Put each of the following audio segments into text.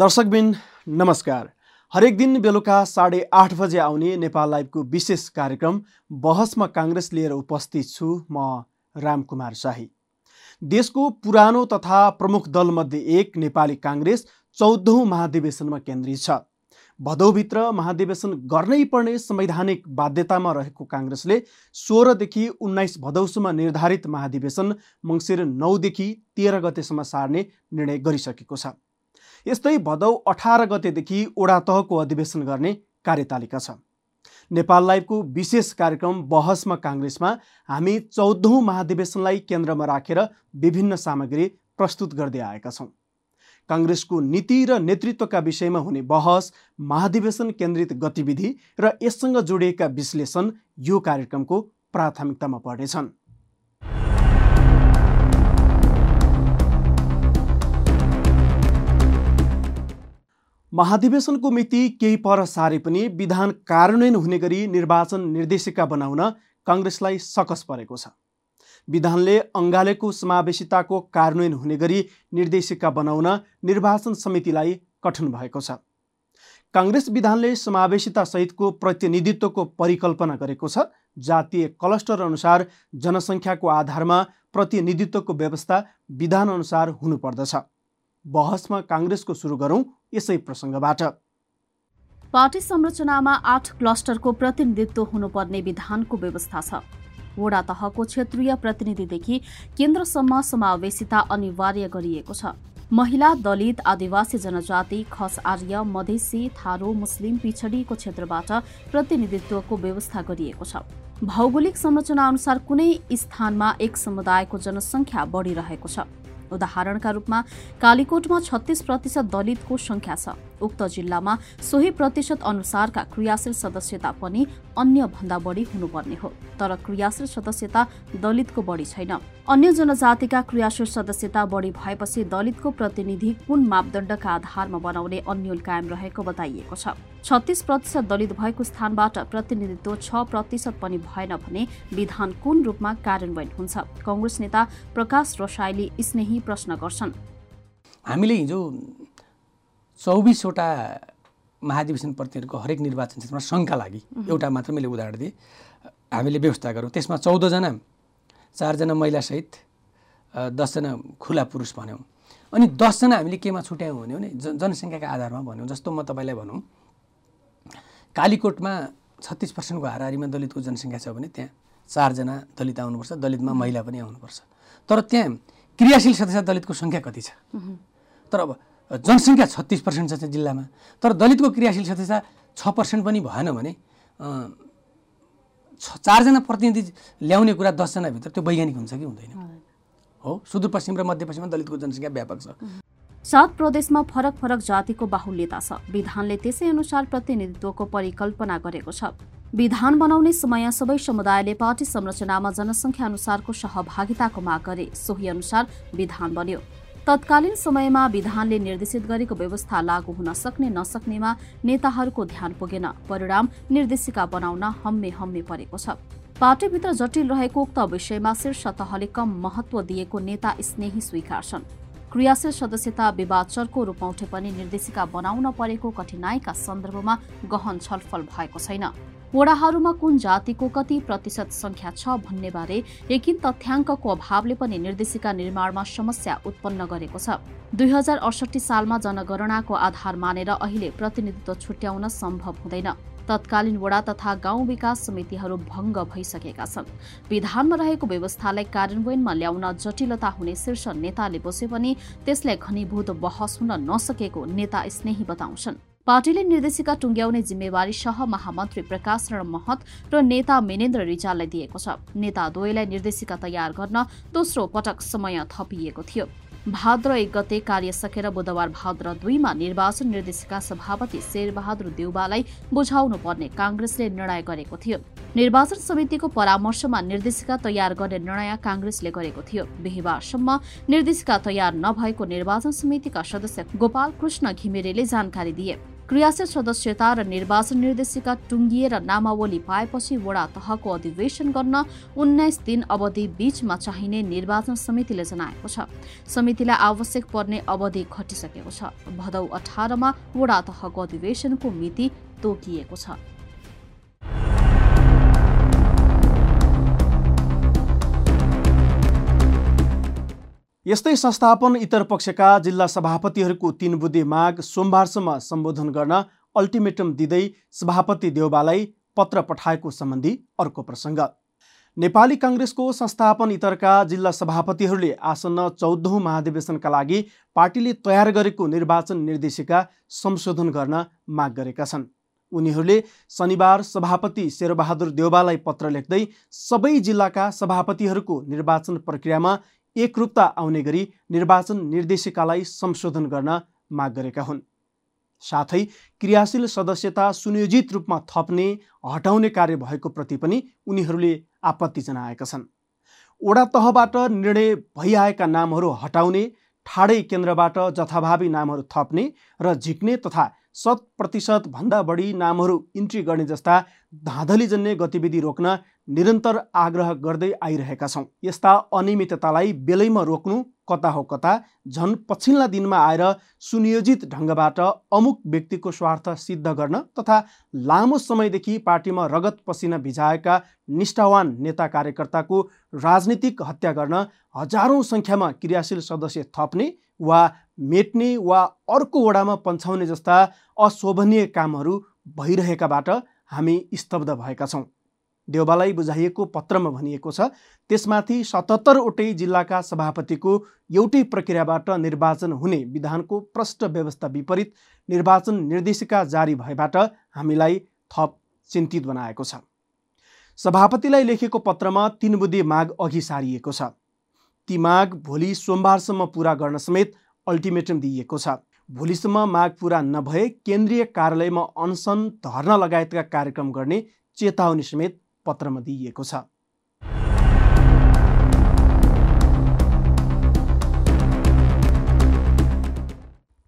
दर्शकबिन नमस्कार। हरेक दिन बेलुका साढे आठ बजे आउने नेपाल लाइभको विशेष कार्यक्रम बहसमा काङ्ग्रेस लिएर उपस्थित छु म रामकुमार शाही। देशको पुरानो तथा प्रमुख दलमध्ये एक नेपाली काङ्ग्रेस चौधौँ महाधिवेशनमा केन्द्रित छ। भदौभित्र महाधिवेशन गर्नै पर्ने संवैधानिक बाध्यतामा रहेको काङ्ग्रेसले सोह्रदेखि उन्नाइस भदौसम्म निर्धारित महाधिवेशन मङ्सिर नौदेखि तेह्र गतेसम्म सार्ने निर्णय गरिसकेको छ। यस्तै भदौ अठार गतेदेखि ओडा तहको अधिवेशन गर्ने कार्यतालिका छ। नेपाल लाइभको विशेष कार्यक्रम बहसमा काङ्ग्रेसमा हामी चौधौँ महाधिवेशनलाई केन्द्रमा राखेर विभिन्न सामग्री प्रस्तुत गर्दै आएका छौँ। काङ्ग्रेसको नीति र नेतृत्वका विषयमा हुने बहस महाधिवेशन केन्द्रित गतिविधि र यससँग जोडिएका विश्लेषण यो कार्यक्रमको प्राथमिकतामा पर्नेछन्। महाधिवेशनको मिति केही पर सारे पनि विधान कार्यान्वयन हुने गरी निर्वाचन निर्देशिका बनाउन कङ्ग्रेसलाई सकस परेको छ। विधानले अङ्गालेको समावेशिताको कार्यान्वयन हुने गरी निर्देशिका बनाउन निर्वाचन समितिलाई कठिन भएको छ। काङ्ग्रेस विधानले समावेशिता सहितको प्रतिनिधित्वको परिकल्पना गरेको छ। जातीय क्लस्टर अनुसार जनसङ्ख्याको आधारमा प्रतिनिधित्वको व्यवस्था विधानअनुसार हुनुपर्दछ। बहसमा काङ्ग्रेसको सुरु गरौँ यसै प्रसङ्गबाट। पार्टी संरचनामा आठ क्लस्टरको प्रतिनिधित्व हुनुपर्ने विधानको व्यवस्था छ। वडा तहको क्षेत्रीय प्रतिनिधिदेखि केन्द्रसम्म समावेशिता अनिवार्य गरिएको छ। महिला दलित आदिवासी जनजाति खस आर्य मधेसी थारू मुस्लिम पिछडिएको क्षेत्रबाट प्रतिनिधित्वको व्यवस्था गरिएको छ। भौगोलिक संरचना अनुसार कुनै स्थानमा एक समुदायको जनसङ्ख्या बढिरहेको छ। उदाहरणका रूपमा कालीकोटमा छत्तीस प्रतिशत दलितको संख्या छ। उक्त जिल्लामा सोही प्रतिशत अनुसारका क्रियाशील सदस्यता पनि अन्य भन्दा बढी हुनुपर्ने हो। तर क्रियाशील सदस्यता दलितको बढी छैन। अन्य जनजातिका क्रियाशील सदस्यता बढी भएपछि दलितको प्रतिनिधि कुन मापदण्डका आधारमा बनाउने अन्यल कायम रहेको बताइएको छ। छत्तीस प्रतिशत दलित भएको स्थानबाट प्रतिनिधित्व छ प्रतिशत पनि भएन भने विधान कुन रूपमा कार्यान्वयन हुन्छ? कङ्ग्रेस नेता प्रकाश रसाइली स्नेही प्रश्न गर्छन्। हामीले हिजो चौबिसवटा महाधिवेशन प्रतिनिधिको हरेक निर्वाचन क्षेत्रमा शङ्का लागि एउटा मात्र मैले उदाहरण दिएँ। हामीले व्यवस्था गरौँ। त्यसमा चौधजना चारजना महिलासहित दसजना खुला पुरुष भन्यौँ। अनि दसजना हामीले केमा छुट्यायौँ भन्यो भने जनसङ्ख्याका आधारमा भन्यौँ जस्तो म तपाईँलाई भनौँ। कालीकोटमा छत्तिस पर्सेन्टको हाराहारीमा दलितको जनसङ्ख्या छ भने त्यहाँ चारजना दलित आउनुपर्छ दलितमा महिला पनि आउनुपर्छ। तर त्यहाँ क्रियाशील सदस्य दलितको सङ्ख्या कति छ? तर अब जनसङ्ख्या छत्तिस पर्सेन्ट छ जिल्लामा तर दलितको क्रियाशील सदस्य छ पर्सेन्ट पनि भएन भने चारजना प्रतिनिधि ल्याउने कुरा दसजनाभित्र त्यो वैज्ञानिक हुन्छ कि हुँदैन। हो? सुदूरपश्चिम र मध्यपश्चिममा दलितको जनसङ्ख्या व्यापक छ। सात प्रदेशमा फरक फरक जातिको बाहुल्यता छ। विधानले त्यसै अनुसार प्रतिनिधित्वको परिकल्पना गरेको छ। विधान बनाउने समय सबै समुदायले पार्टी संरचनामा जनसङ्ख्या अनुसारको सहभागिताको माग गरे। सोही अनुसार विधान बन्यो। तत्कालीन समयमा विधानले निर्देशित गरेको व्यवस्था लागू हुन सक्ने नसक्नेमा नेताहरूको ध्यान पुगेन। परिणाम निर्देशिका बनाउन हम्मे हम्मे परेको छ। पार्टीभित्र जटिल रहेको उक्त विषयमा शीर्ष तहले कम महत्व दिएको नेता स्नेही स्वीकार्छन् क्रियाशील सदस्यता विवाद चर्को रूपमा उठे पनि निर्देशिका बनाउन परेको कठिनाईका सन्दर्भमा गहन छलफल भएको छैन। वडाहरूमा कुन जातिको कति प्रतिशत संख्या छ भन्ने बारे यकिन तथ्याङ्कको अभावले पनि निर्देशिका निर्माणमा समस्या उत्पन्न गरेको छ। दुई हजार अडसठी सालमा जनगणनाको आधार मानेर अहिले प्रतिनिधित्व छुट्याउन सम्भव हुँदैन। तत्कालीन वडा तथा गाउँ विकास समितिहरू भङ्ग भइसकेका छन्। विधानमा रहेको व्यवस्थालाई कार्यान्वयनमा ल्याउन जटिलता हुने शीर्ष नेताले बसे पनि त्यसलाई घनीभूत बहस हुन नसकेको नेता स्नेही बताउँछन्। पार्टीले निर्देशिका टुङ्ग्याउने जिम्मेवारी सह महामन्त्री प्रकाश रण महत र नेता मेनेन्द्र रिजाललाई दिएको छ नेता द्वयलाई निर्देशिका तयार गर्न दोस्रो पटक समय थपिएको थियो भाद्र एक गते कार्य सकेर बुधबार भाद्र दुईमा निर्वाचन निर्देशिका सभापति शेरबहादुर देउबालाई बुझाउनु पर्ने काङ्ग्रेसले निर्णय गरेको थियो। निर्वाचन समितिको परामर्शमा निर्देशिका तयार गर्ने निर्णय काङ्ग्रेसले गरेको थियो। बिहिबारसम्म निर्देशिका तयार नभएको निर्वाचन समितिका सदस्य गोपाल कृष्ण घिमिरेले जानकारी दिए। क्रियाशील सदस्यता र निर्वाचन निर्देशिका टुङ्गिएर नामावली पाएपछि वडा तहको अधिवेशन गर्न उन्नाइस दिन अवधि बीचमा चाहिने निर्वाचन समितिले जनाएको छ। समितिलाई आवश्यक पर्ने अवधि घटिसकेको छ। भदौ अठारमा वडा तहको अधिवेशनको मिति तोकिएको छ। यस्तै संस्थापन इतर पक्षका जिल्ला सभापतिहरूको तीन बुद्धि माग सोमबारसम्म सम्बोधन गर्न अल्टिमेटम दिँदै सभापति देउबालाई पत्र पठाएको सम्बन्धी अर्को प्रसङ्ग। नेपाली काङ्ग्रेसको संस्थापन इतरका जिल्ला सभापतिहरूले आसन्न चौधौँ महाधिवेशनका लागि पार्टीले तयार गरेको निर्वाचन निर्देशिका संशोधन गर्न माग गरेका छन्। उनीहरूले शनिबार सभापति शेरबहादुर देउबालाई पत्र लेख्दै सबै जिल्लाका सभापतिहरूको निर्वाचन प्रक्रियामा एकरूपता आउने गरी निर्वाचन निर्देशिकालाई संशोधन गर्न माग गरेका हुन्। साथै क्रियाशील सदस्यता सुनियोजित रूपमा थप्ने हटाउने कार्य भएको प्रति पनि उनीहरूले आपत्ति जनाएका छन्। ओडा तहबाट निर्णय भइआएका नामहरू हटाउने ठाडै केन्द्रबाट जथाभावी नामहरू थप्ने र झिक्ने तथा शत प्रतिशतभन्दा बढी नामहरू इन्ट्री गर्ने जस्ता धाँधलीजन्य गतिविधि रोक्न निरन्तर आग्रह गर्दै आइरहेका छौँ। यस्ता अनियमिततालाई बेलैमा रोक्नु कता हो कता झन् पछिल्ला दिनमा आएर सुनियोजित ढङ्गबाट अमुक व्यक्तिको स्वार्थ सिद्ध गर्न तथा लामो समयदेखि पार्टीमा रगत पसिना भिजाएका निष्ठावान नेता कार्यकर्ताको राजनीतिक हत्या गर्न हजारौँ सङ्ख्यामा क्रियाशील सदस्य थप्ने वा मेट्ने वा अर्को वडामा पन्छाउने जस्ता अशोभनीय कामहरू भइरहेकाबाट हामी स्तब्ध भएका छौँ। देउबालाई बुझाइएको पत्रमा भनिएको छ। त्यसमाथि सतहत्तरवटै जिल्लाका सभापतिको एउटै प्रक्रियाबाट निर्वाचन हुने विधानको प्रष्ट व्यवस्था विपरीत निर्वाचन निर्देशिका जारी भएबाट हामीलाई थप चिन्तित बनाएको छ। सभापतिलाई लेखेको पत्रमा तीन बुद्धि माग अघि सारिएको छ। ती माग भोलि सोमबारसम्म पुरा गर्न समेत अल्टिमेटम दिइएको छ। भोलिसम्म माग पुरा नभए केन्द्रीय कार्यालयमा अनसन धर्ना लगायतका कार्यक्रम गर्ने चेतावनी समेत पत्रमा दिइएको छ।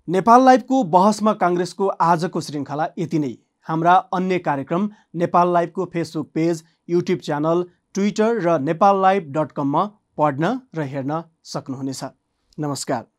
नेपाल लाइभको बहसमा काङ्ग्रेसको आजको श्रृङ्खला यति नै। हाम्रा अन्य कार्यक्रम Nepal लाइभको Facebook page YouTube channel Twitter र नेपाल लाइभ डट कममा पढ्न र हेर्न सक्नुहुनेछ। नमस्कार।